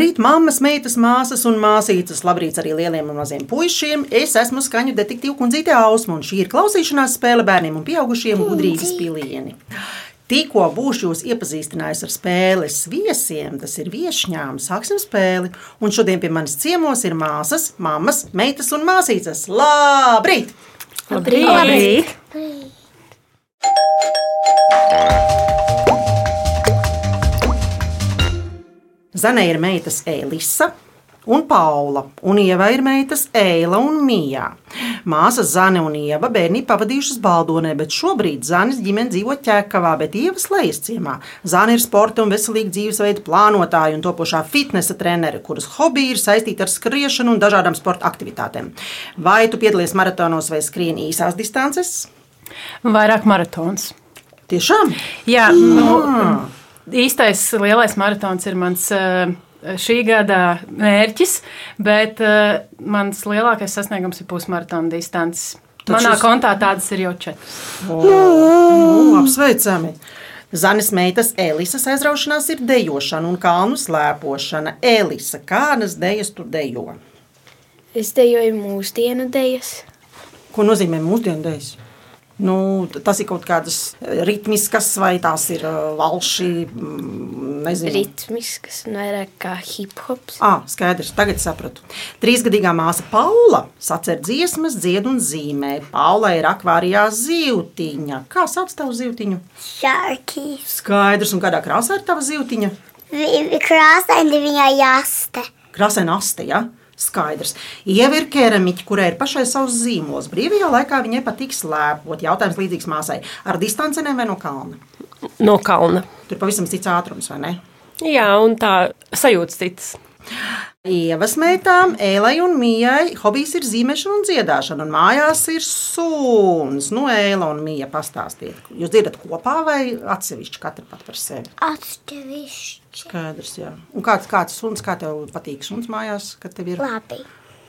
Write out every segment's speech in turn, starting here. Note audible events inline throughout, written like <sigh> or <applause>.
Labrīt, mammas, meitas, māsas un māsītes. Labrīt arī lieliem un maziem puišiem. Es esmu skaņu detektīva kundzīte Ausma, un šī ir klausīšanās spēle bērniem un pieaugušiem gudrības pilieni. Tikko būšu jūs iepazīstinājusi ar spēles viesiem, tas ir viesņām, sāksim spēli. Un šodien pie manis ciemos ir māsas, mammas, meitas un māsītes. Labrīt! Labrīt! Labrīt. Zanē ir meitas Elisa un Paula, un Ieva ir meitas Eila un Mija. Māsas Zane un Ieva bērni pavadījušas Baldonē, bet šobrīd Zanes ģimene dzīvo Ķekavā, bet Ievas lejas ciemā. Zane ir sporta un veselīga dzīvesveida plānotāja un topošā fitnesa trenere, kuras hobija ir saistīta ar skriešanu un dažādām sporta aktivitātēm. Vai tu piedalies maratonos vai skrieni īsās distances? Vairāk maratons. Tiešām? Jā, nu, īstais lielais maratons ir mans eh, šī gada mērķis, bet eh, mans lielākais sasniegums ir pusmaratona distance. Tad Manā šis- kontā tādas ir jau četras. Nu, apsveicami! Zanes meitas Elisas aizraušanās ir dejošana un kalnu slēpošana. Elisa, kādas dejas tu dejo? Es dejoju mūsdienu dejas. Ko nozīmē mūsdienu dejas? Nu, tas ir kaut kādas ritmiskas, vai tās ir uh, valši, mm, nezinu. Ritmiskas vairāk kā hip hops. Ah, skaidrs, tagad sapratu. Trīsgadīgā māsa Paula sacer dziesmas, dzied un zīmē. Paula ir akvārijā zīltiņa. Kā sauc tavu zīltiņu? Šarkīs. Skaidrs, un kādā krāsā ir tava zīltiņa? Krāsaini viņai jāste. Krāsaina aste, ja? Skaidrs. Ieva ir keramiķa, kurai ir pašai savs zīmols. Brīvajā laikā viņai patīk slēpot. Jautājums līdzīgs māsai. Ar distancēm vai no kalna? no kalna. Tur pavisam cits ātrums, vai ne? Jā, un tā sajūta cits. Ievas meitām, Ēlai un Mijai hobijs ir zīmēšana un dziedāšana. Un mājās ir suns. Nu, Ēla un Mija pastāstiet. Jūs dzirdat kopā vai atsevišķi katra pat par sevi? Atsevišķi. Skaidrs, jā. Un kāds, kāds suns, kā tev patīk suns mājās, kad tev ir Labi.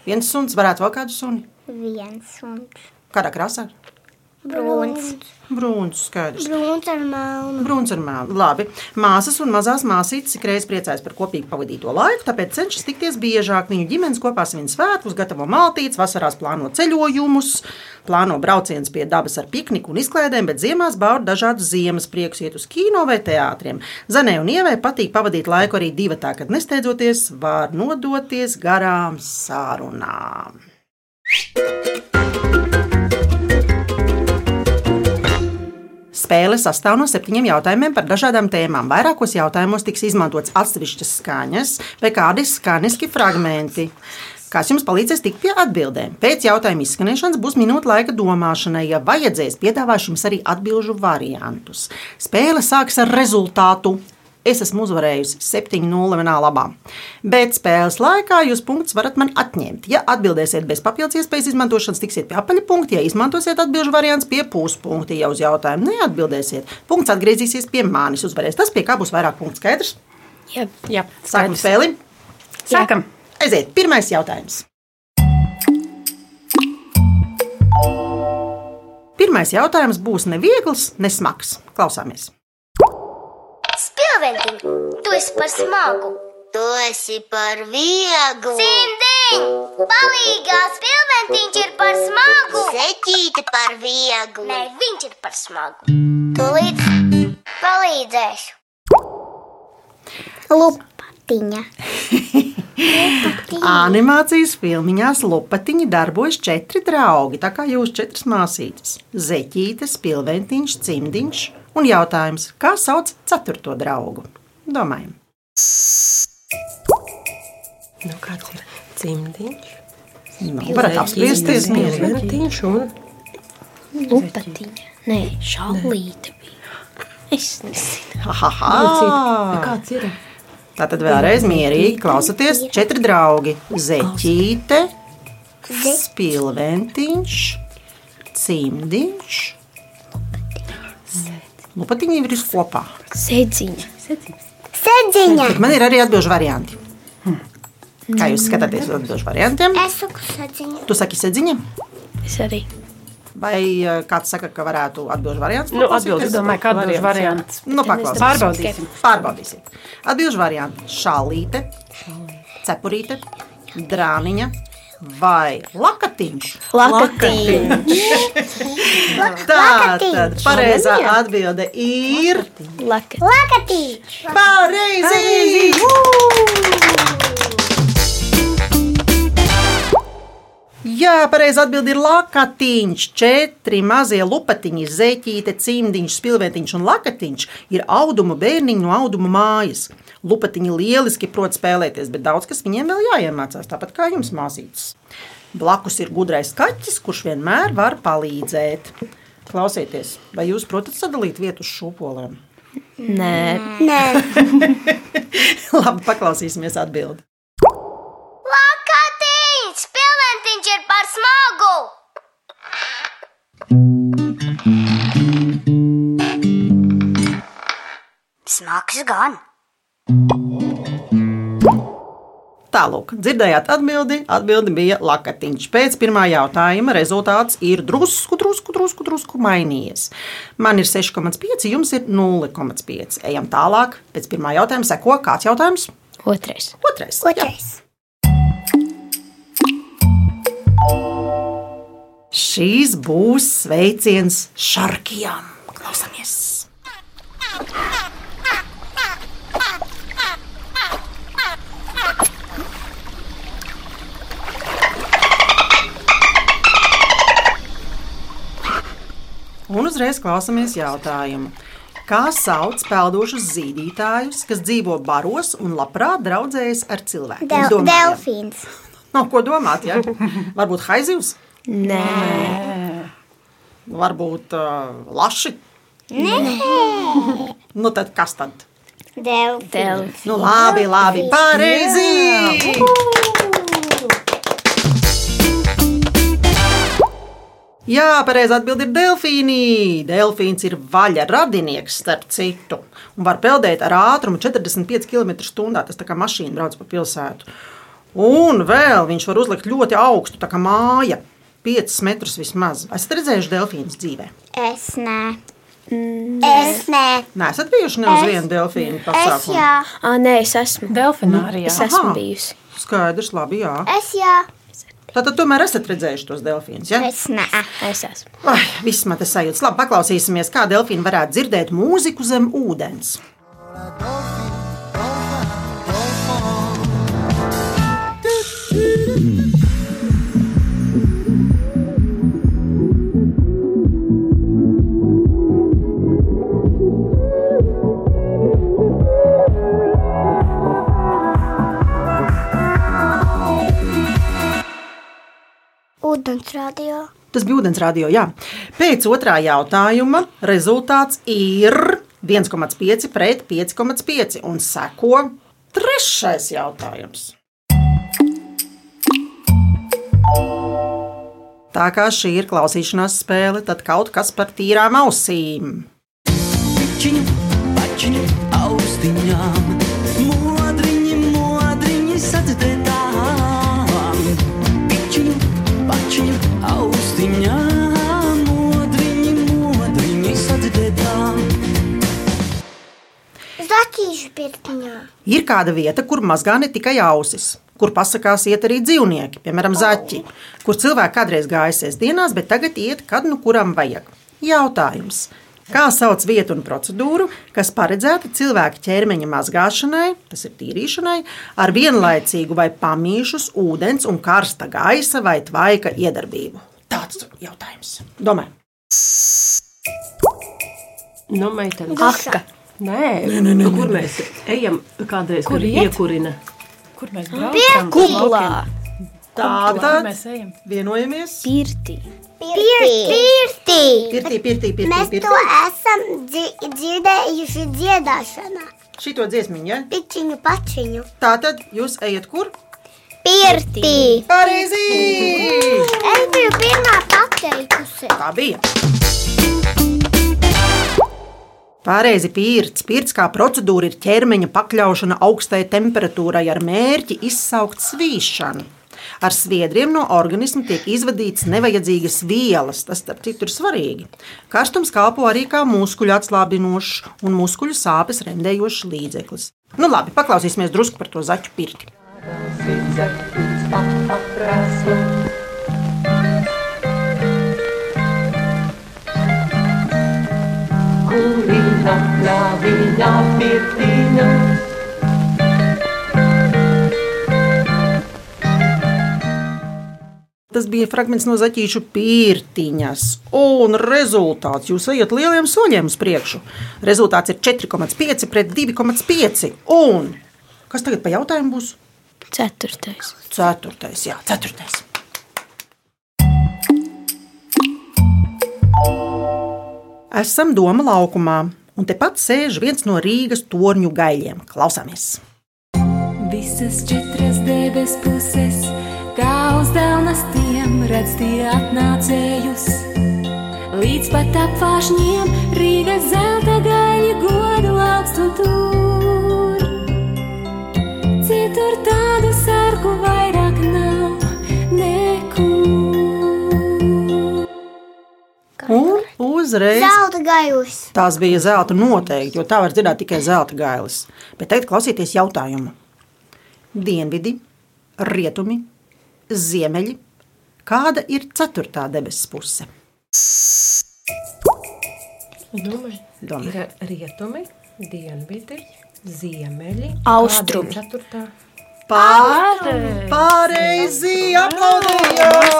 viens suns, varētu vēl kādu suni? Viens un Kādā krāsā? Brūns. Brūns, skaidrs. Brūns ar melnu. Brūns ar melnu. Labi. Māsas un mazās māsītes ik reiz priecājas par kopīgi pavadīto laiku, tāpēc cenšas tikties biežāk. Viņu ģimenes kopā svin svētkus, gatavo maltītes, vasarās plāno ceļojumus, plāno braucienus pie dabas ar pikniku un izklaidēm, bet ziemās bauda dažādus ziemas priekus, iet uz kino vai teātriem. Zanē un Ievai patīk pavadīt laiku arī divatā, kad nesteidzoties var nodoties garām sārunām. Spēle sastāv no septiņiem jautājumiem par dažādām tēmām. Vairākos jautājumos tiks izmantots atsevišķas skaņas vai kādi skaņiski fragmenti. Kas jums palīdzēs tikt pie atbildēm? Pēc jautājuma izskanēšanas būs minūte laika domāšanai. Ja vajadzēs, piedāvāšu jums arī atbildžu variantus. Spēle sāks ar rezultātu. Es esmu uzvarējusi 7-0 vienā labā. Bet spēles laikā jūs punktus varat man atņemt. Ja atbildēsiet bez papildus iespējas izmantošanas, tiksiet pie apaļa punkta. Ja izmantosiet atbildžu variants, pie puspunkta. Ja uz jautājumu neatbildēsiet, punkts atgriezīsies pie manis. Uzvarēs tas, pie kā būs vairāk punktu skaidrs. Jā, Jā, Sākam skaidrs. spēli. Sākam. Aiziet, pirmais jautājums. Pirmais jautājums būs neviegls, ne smags. Klausāmies. Spilventiņ, tu esi par smagu. Tu esi par vieglu. Simdiņ, palīgā spilventiņš ir par smagu. Zeķīte par vieglu. Nē, viņš ir par smagu. Tūlīt palīdzēšu. Lupatiņa. <laughs> Animācijas filmiņās Lupatiņi darbojas četri draugi, tā kā jūs četras māsītes - Zeķīte, Spilventiņš, Cimdiņš un jautājums, kā sauc ceturto draugu? Domājam. Nu, kāds ir dzimdiņš? Nu, varat apspriesties. Dzimdiņš un lupatiņa. Nē, šaulīte bija. Es nezinu. Haha! kāds ir? Tātad vēlreiz mierīgi klausoties. Četri draugi - Zeķīte, Spilventiņš, Cimdiņš. Lupatiņi ir visi kopā. Sēdziņa. Sedziņa. Bet man ir arī atbildžu varianti. Kā jūs skatāties uz atbildžu variantiem? Es saku sedziņa. Tu saki, sedziņa. Es arī. Vai eh, kāds saka, ka varētu atbildēt variants? Nu, atbildi. Es domāju, ka atbildēšu variants. Nu, paklausīsimies. Pārbaudīsim. Pārbaudīsim. Atbildžu varianti - šālīte, cepurīte, drāniņa vai lakatiņš. Lakatīņš. Tā tad pareizā atbilde ir Lakatīņš. Lakatīč! pareizi! Jā, pareizi atbild ir lakatiņš. Četri mazie lupatiņi, zeķīte, cimdiņš, spilventiņš un lakatiņš ir audumu bērniņi no audumu mājas. Lupatiņi lieliski prot spēlēties, bet daudz kas viņiem vēl jāiemācās, tāpat kā jums māsītes. Blakus ir gudrais kaķis, kurš vienmēr var palīdzēt. Klausieties, vai jūs protat sadalīt vietu uz šūpolēm? Nē, Nē, <laughs> Labi, paklausīsimies atbildi. Smags gan. Tālāk, dzirdējāt atbildi. Atbildi bija lakatiņš. Pēc pirmā jautājuma rezultāts ir drusku, drusku, drusku, drusku mainījies. Man ir 6,5, jums ir 0,5. Ejam tālāk. Pēc pirmā jautājuma seko kāds jautājums? otrais. Otrais. Jā. Otrais. Šīs būs sveiciens šarkijām. Klausamies! Un uzreiz klausāmies jautājumu. Kā sauc peldošus zīdītājus, kas dzīvo baros un labprāt draudzējas ar cilvēkiem? Del Domājam. delfīns. <laughs> Nav ko domāt, ja? Varbūt haizivs, Nē, varbūt uh, laši. Nē, nu tad kas tad? Delfīns. Delfīns. Nu, labi, labi, pareizi! Jā, pareizi atbild ir delfīni. Delfīns ir vaļa radinieks, starp citu, un var peldēt ar ātrumu 45 km/h. Tas tā kā mašīna brauc pa pilsētu. Un vēl viņš var uzlikt ļoti augstu, tā kā māja, 5 metrus vismaz. Esat redzējuši delfīnus dzīvē? Es nē. Es nē. Nē, esat bijuši ne uz Es- vienu delfīnu Es pasākumu. jā. Ah, nē, es esmu. Delfinārijā. Es esmu Aha. bijusi. Skaidrs, labi, jā. Es jā. Tātad tomēr esat redzējuši tos delfīnus. Ja? Es nē. Es esmu. Ai, viss man te sajūtas. Labi, paklausīsimies, kā delfīni varētu dzirdēt mūziku zem ūdens. Ūdens radio. Tas bija ūdensradio. Jā. Pēc otrā jautājuma rezultāts ir 1,5 pret 5,5 un seko trešais jautājums. Tā kā šī ir klausīšanās spēle, tad kaut kas par tīrām ausīm. Pičiņu, pačiņu, austiņām, modriņi, modriņi sadzirdētām. Pačiņu, austiņām, modriņi, modriņi sadzirdētām. Zaķīšu pirtiņā. Ir kāda vieta, kur mazgā ne tikai ausis, kur pasakās iet arī dzīvnieki, piemēram, zaķi, kur cilvēki kādreiz gāja sestdienās, bet tagad iet, kad nu kuram vajag. Jautājums. Kā sauc vietu un procedūru, kas paredzēta cilvēka ķermeņa mazgāšanai, tas ir tīrīšanai, ar vienlaicīgu vai pamīšus, ūdens un karsta gaisa vai tvaika iedarbību? Tāds ir jautājums. Domāju, Nu, meitene. Aka. Nē, nē, nē, nē, kur mēs ejam kādreiz, Kur iekurina. Kur mēs braucam? Kublā. Tā tad mēs ejam? vienojamies. Pirtī. Pirtī. Pirtī. Mēs to esam dzi dzirdējuši dziedāšanā. Šito dziesmiņu, ja? Pičiņu pačiņu. Tā tad jūs ejat kur? Pirtī. Pareizi! Es biju pirmā pateikusi. Tā bija. Pareizi pīrts. Pīrts kā procedūra ir ķermeņa pakļaušana augstai temperatūrai ar mērķi izsaukt svīšanu. Ar sviedriem no organisma tiek izvadīts nevajadzīgas vielas. Tas, starp citu, ir svarīgi. Karstums kalpo arī kā muskuļu atslābinošs un muskuļu sāpes remdējošs līdzeklis. Nu, labi, paklausīsimies drusku par to zaķu pirti. Kurina pļāviņā pirtiņa. Tas bija fragments no zaķīšu pīrtiņas. Un rezultāts jūs ejat lieliem soļiem uz priekšu. Rezultāts ir 4,5 pret 2,5. Un kas tagad pa jautājumu būs? Ceturtais. Ceturtais, jā, ceturtais. Esam Doma laukumā, un tepat sēž viens no Rīgas torņu gaļiem. Klausāmies! Visas četras debes puses, uz dēlnas tiem redz tie atnācējus. Līdz pat apvāršņiem Rīgas zelta gaļi godu augstu tur. Citur tādu sargu vairāk nav nekur. Un uzreiz Zelta gailis. tās bija zelta noteikti, jo tā var dzirdēt tikai zelta gailis. Bet tagad klausieties jautājumu. Dienvidi, rietumi, ziemeļi. Kāda ir ceturtā debesis puse? Domāju, Domā. ir rietumi, dienvidi, ziemeļi, Austrumi. Ceturtā. Pār- Pareizi! Aplaudējām!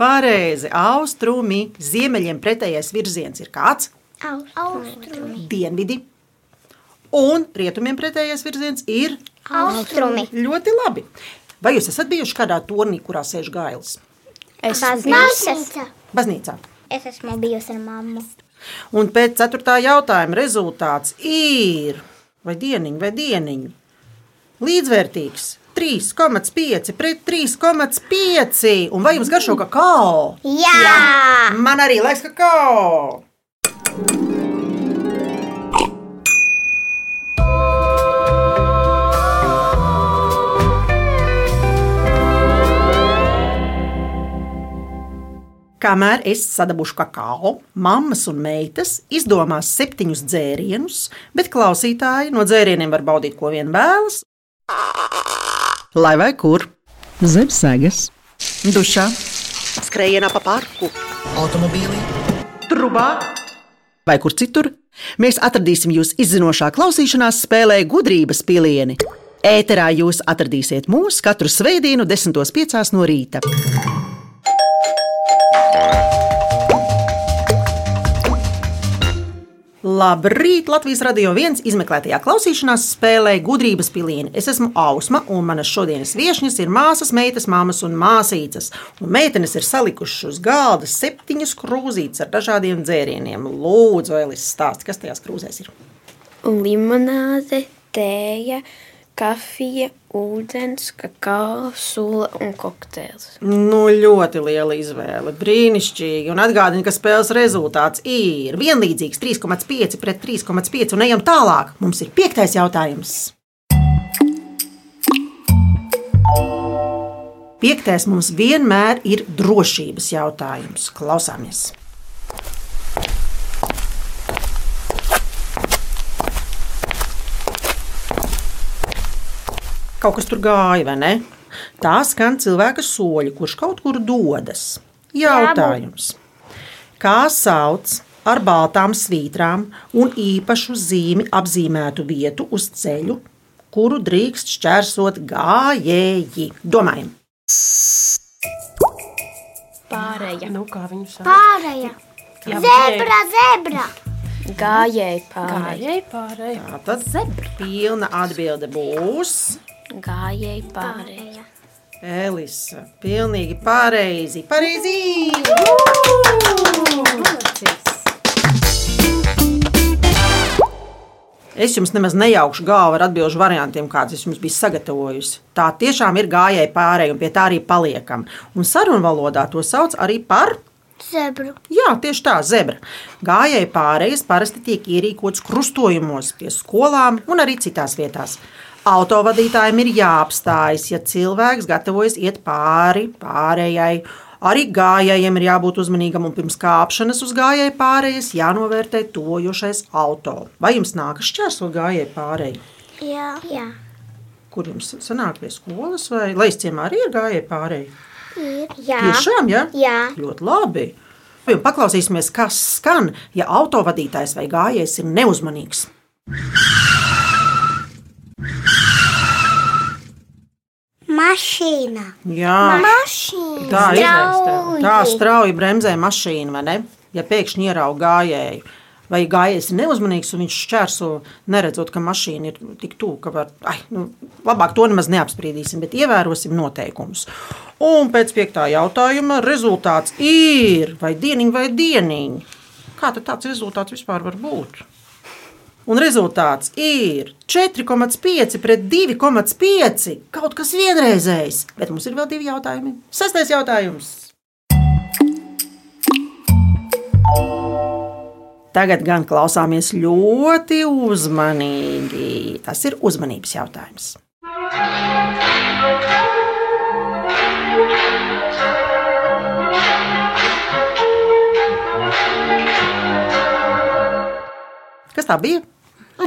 Pareizi! Austrumi, ziemeļiem pretējais virziens ir kāds? Austrumi. Dienvidi. Un rietumiem pretējais virziens ir Austrumi. ļoti labi. Vai jūs esat bijuši kādā tornī, kurā sēž gailis? Es Baznīca. Baznīcā. Es esmu bijusi ar mammu. Un pēc ceturtā jautājuma rezultāts ir vai dieniņi, vai dieniņi. Līdzvērtīgs 3,5 pret 3,5. Un vai jums garšo kakao? Jā! Man arī liekas, kakao. Kamēr es sadabūšu kakao, mammas un meitas izdomās septiņus dzērienus, bet klausītāji no dzērieniem var baudīt, ko vien vēlas. Lai vai kur? Zem sēgas, dušā, skrējienā pa parku, automobīlī, trubā vai kur citur. Mēs atradīsim jūs izzinošā klausīšanās spēlē gudrības pilieni. Ēterā jūs atradīsiet mūs katru svētdienu, 10.5. no rīta. Labrīt! Latvijas radio viens izmeklētajā klausīšanās spēlē gudrības pilieni. Es esmu Ausma, un manas šodienas viesņas ir māsas, meitas, māmas un māsīcas. Un meitenes ir salikušas uz galda septiņas krūzītes ar dažādiem dzērieniem. Lūdzu, Elis, stāsti, kas tajās krūzēs ir? limonāde, tēja, kafija, ūdens, kakao, sula un kokteils. Nu, ļoti liela izvēle. Brīnišķīgi. Un atgādini, ka spēles rezultāts ir vienlīdzīgs 3,5 pret 3,5. Un ejam tālāk. Mums ir piektais jautājums. Piektais mums vienmēr ir drošības jautājums. Klausāmies! Kaut kas tur gāja, vai ne? Tā skan cilvēka soļi, kurš kaut kur dodas. Jautājums. Kā sauc ar baltām svītrām un īpašu zīmi apzīmētu vietu uz ceļu, kuru drīkst šķērsot gājēji? Domājam! Pārēja. Nu, kā viņu sauc? Pārējā. Jā, Zebra, zebra. Gājēji pārēja. Gājēji pārēji. Tā tad zebra. Pilna atbilde būs. Gājēji pārēja. Elisa, pilnīgi pareizi. Pareizi! Es jums nemaz nejaukšu galvu ar atbildžu variantiem, kādas es jums biju sagatavojusi. Tā tiešām ir gājēji pārēji, un pie tā arī paliekam. Un sarunu valodā to sauc arī par Zebru. Jā, tieši tā, zebra. Gājēji pārējas parasti tiek ierīkots krustojumos pie skolām un arī citās vietās. Autovadītājiem ir jāapstājas, ja cilvēks gatavojas iet pāri pārējai. Arī gājējiem ir jābūt uzmanīgam un pirms kāpšanas uz gājēju pārējas jānovērtē tojošais auto. Vai jums nākas šķērsot gājēju pārēju? Jā. Jā. Kur jums sanāk pie skolas vai leisciemā arī ir gājēju pārēju? Ir. Jā. Tiešām, ja? Jā. Ļoti labi. Paklausīsimies, kas skan, ja autovadītājs vai gājējs ir neuzmanīgs. Mašīna. Jā, Mašīna. tā ir. Strauji. Tā strauji bremzē mašīna, vai ne? Ja pēkšņi ierauga gājēju, vai gājējs ir neuzmanīgs un viņš šķērso, neredzot, ka mašīna ir tik tuvu, ka var. Ai, nu, labāk to nemaz neapspriedīsim, bet ievērosim noteikumus. Un pēc piektā jautājuma rezultāts ir vai dieniņa vai dieniņa. Kā tāds rezultāts vispār var būt? Un rezultāts ir 4,5 pret 2,5. Kaut kas vienreizējs, bet mums ir vēl divi jautājumi. Sestais jautājums. Tagad gan klausāmies ļoti uzmanīgi. Tas ir uzmanības jautājums. Kas tā bija?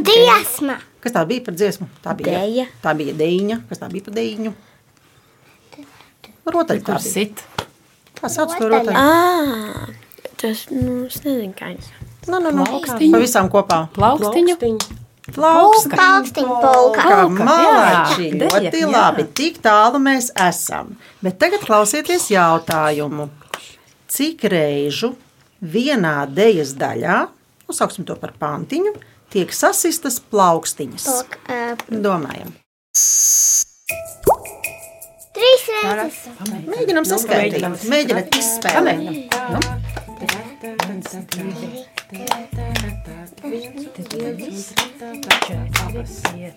Dziesma. Kas tā bija par dziesmu? Tā bija Deja. Tā bija dēļa. Kas tā bija par dēļu? Rotaļu tā sit? Kā sauc to rotaļu? Ah, tas, nu, es nezinu, kā viņš. Nu, nu, nu. Plaukstiņu. Pavisam kopā. Plaukstiņu. Plauksta. Paukstiņa polka. Kā Polka, jā, ļoti jā. labi. Tik tālu mēs esam. Bet tagad klausieties jautājumu. Cik reižu vienā dejas daļā, nosauksim to par pantiņu, tiek sasistas plaukstiņas? Polka. Uh, Domājam. trīs reizes. Mēģinam saskaitīt. Mēģināt izspēlēt.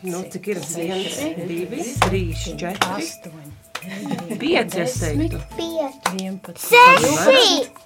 Nu, cik ir viens, divi, trīs, četri, astoņi. Pieci, es teiktu. Pieci. Seši.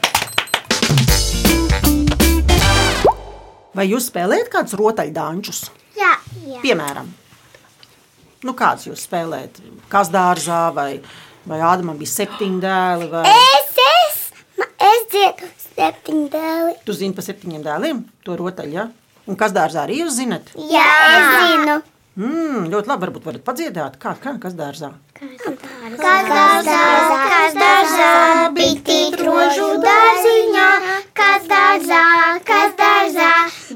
Vai jūs spēlējat kādus rotaļdāņus? Jā. Jā. Piemēram, nu, kādus jūs spēlējat? Kas dārzā vai, vai Ādamam bija septiņi dēli? Vai... Es, es, ma- es dziedu septiņu dēli. Tu zini par septiņiem dēliem, to rotaļu, ja? Un kas dārzā arī jūs zinat? Jā, es zinu. Mm, ļoti labi, varbūt varat padziedāt. Kā, kā kas dārzā? Kas dārzā, kas dārzā, bitīt rožu dārziņā, kas dārzā, kas dārzā,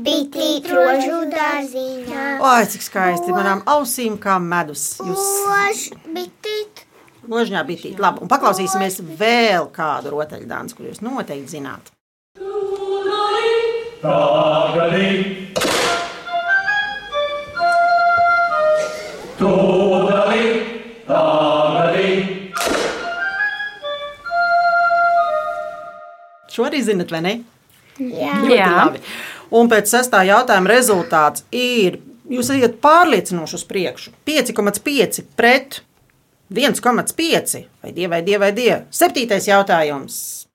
bitīt rožu dārziņā. Oi, cik skaisti! Manām ausīm kā medus. Jūs Rož, bitīt. Ložņā bija tīk. Labi, un paklausīsimies vēl kādu rotaļdāns, kur jūs noteikti zināt. Šo arī zinat, vai ne? Jā. Ļoti labi. Un pēc sestā jautājuma rezultāts ir, jūs esat pārliecinoši uz priekšu. 5,5 pret 1,5 vai 2 vai 2 vai 2. Septītais jautājums.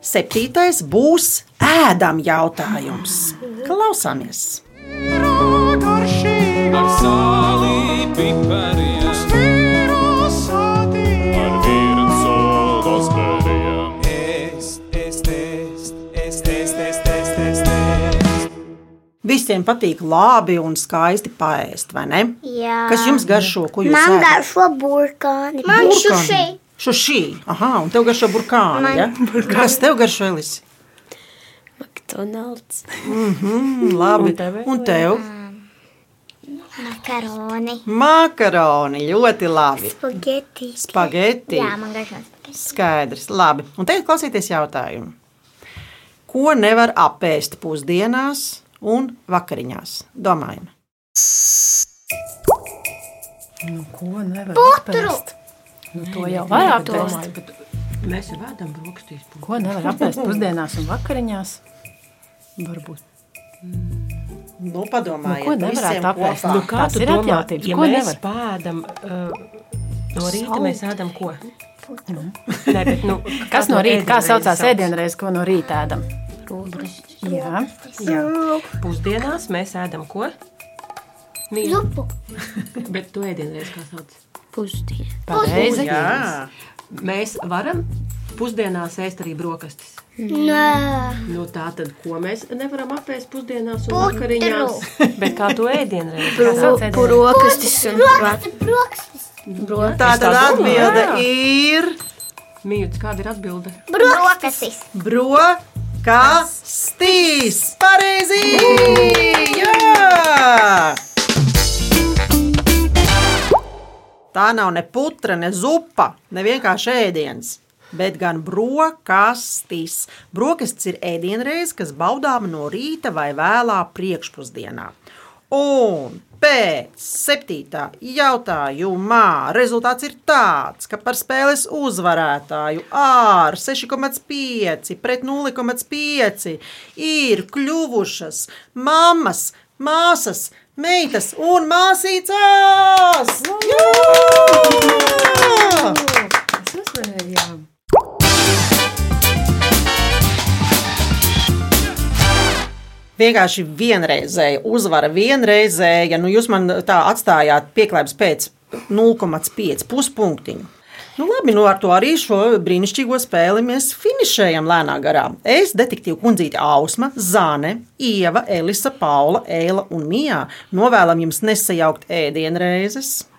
Septītais būs ēdam jautājums. Klausāmies! Ar sāli pipariem, Visiem patīk labi un skaisti paēst, vai ne? Jā. Kas jums garšo? Ko jūs Man ēdat? garšo burkāni. Man šuši. Šušī. Aha, un tev garšo burkāni. Man- Ja? Kas tev garšo, Elis? McDonald's. Mm, <laughs> labi. Un tev? Makaroni. Makaroni. Ļoti labi. Spageti. Spageti. Jā, man garšo spageti. Skaidrs, labi. Un tagad klausieties jautājumu. Ko nevar apēst pusdienās un vakariņās? Domājam. Nu, ko nevar apēst? Nu, to jau var apēst. Mēs jau ēdam brokastīs. Ko nevar apēst pusdienās un vakariņās? Varbūt. Nu, Nu, padomājiet, ko visiem nevarētu apēst? Nu, Tās ir atļautības. Ja Ko mēs nevar? pēdam uh, no rīta, mēs ēdam ko? Nē, bet, nu, Kas no rīta, kā saucās sauc? ēdienreiz, ko no rīta ēdam? Jā, Jā. Pusdienās mēs ēdam ko? Mīl. Zupu. <laughs> Bet tu ēdienreiz kā sauc? Pusdiena. pareizi. Jā, Mēs varam pusdienās ēst arī brokastis. Nē. Nu, tā tad, ko mēs nevaram apēst pusdienās un Putru. vakariņās? Bet kā tu ēdienreiz? Kā sauc ēdienreiz? Brokastis un brokstis. tā tad atbilde ir Mīļš, kāda ir atbilde? Brokstis. Brokastīs. Pareizi! Jā! Tā nav ne putra, ne zupa, ne vienkārši ēdiens. Bet gan brokastis. Brokastis ir ēdienreiz, kas baudāma no rīta vai vēlā priekšpusdienā. Un pēc septītā jautājumā rezultāts ir tāds, ka par spēles uzvarētāju ar 6,5 pret 0,5 ir kļuvušas mammas, māsas, meitas un māsīcās! Jā! Mēs uzvarējām. Vienkārši vienreizēja uzvara, vienreizēja. Nu, jūs man tā atstājāt pieklājības pēc 0,5 puspunktiņu. Nu, labi, nu ar to arī šo brīnišķīgo spēli mēs finišējam lēnā garā. Es, detektīva kundzīte Ausma, Zāne, Ieva, Elisa, Paula, Eila un Mijā novēlam jums nesajaukt ēdienreizes.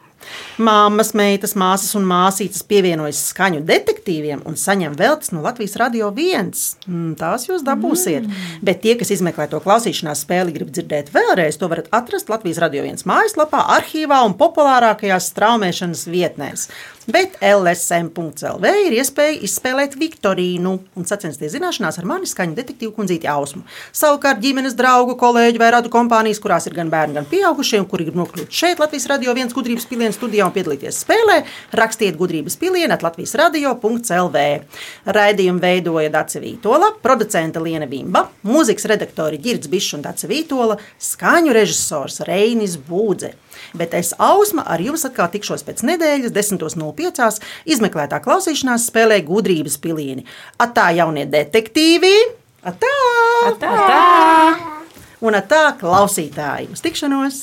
Māmas, meitas, māsas un māsītes pievienojas skaņu detektīviem un saņem veltes no Latvijas radio viens. Mm, tās jūs dabūsiet. Mm. Bet tie, kas izmeklē to klausīšanās spēli, grib dzirdēt vēlreiz, to varat atrast Latvijas radio viens mājaslapā, arhīvā un populārākajās straumēšanas vietnēs. Bet LSM.CLV ir iespēja izspēlēt Viktorīnu un sacensties zināšanās ar mani skaņu detektīvu kundzīti Ausmu. Savukārt ģimenes draugu, kolēģu vai radu kompānijas, kurās ir gan bērni, gan pieaugušie, un kuri grib nokļūt šeit Latvijas radio viens gudrības pilienu studijā un piedalīties spēlē, rakstiet gudrības pilienu at Latvijas radio.CLV. Raidījumu veidoja Dace Vītola, producente Liena Vimba, mūzikas redaktori Girds Bišs un Dace Vītola, skaņu režisors Reinis Būdze. Bet es ausma ar jums atkal tikšos pēc nedēļas, 10.05. izmeklētā klausīšanās spēlē gudrības pilieni. Atā jaunie detektīvi! Atā! Tā! Un atā klausītāji! Uz tikšanos!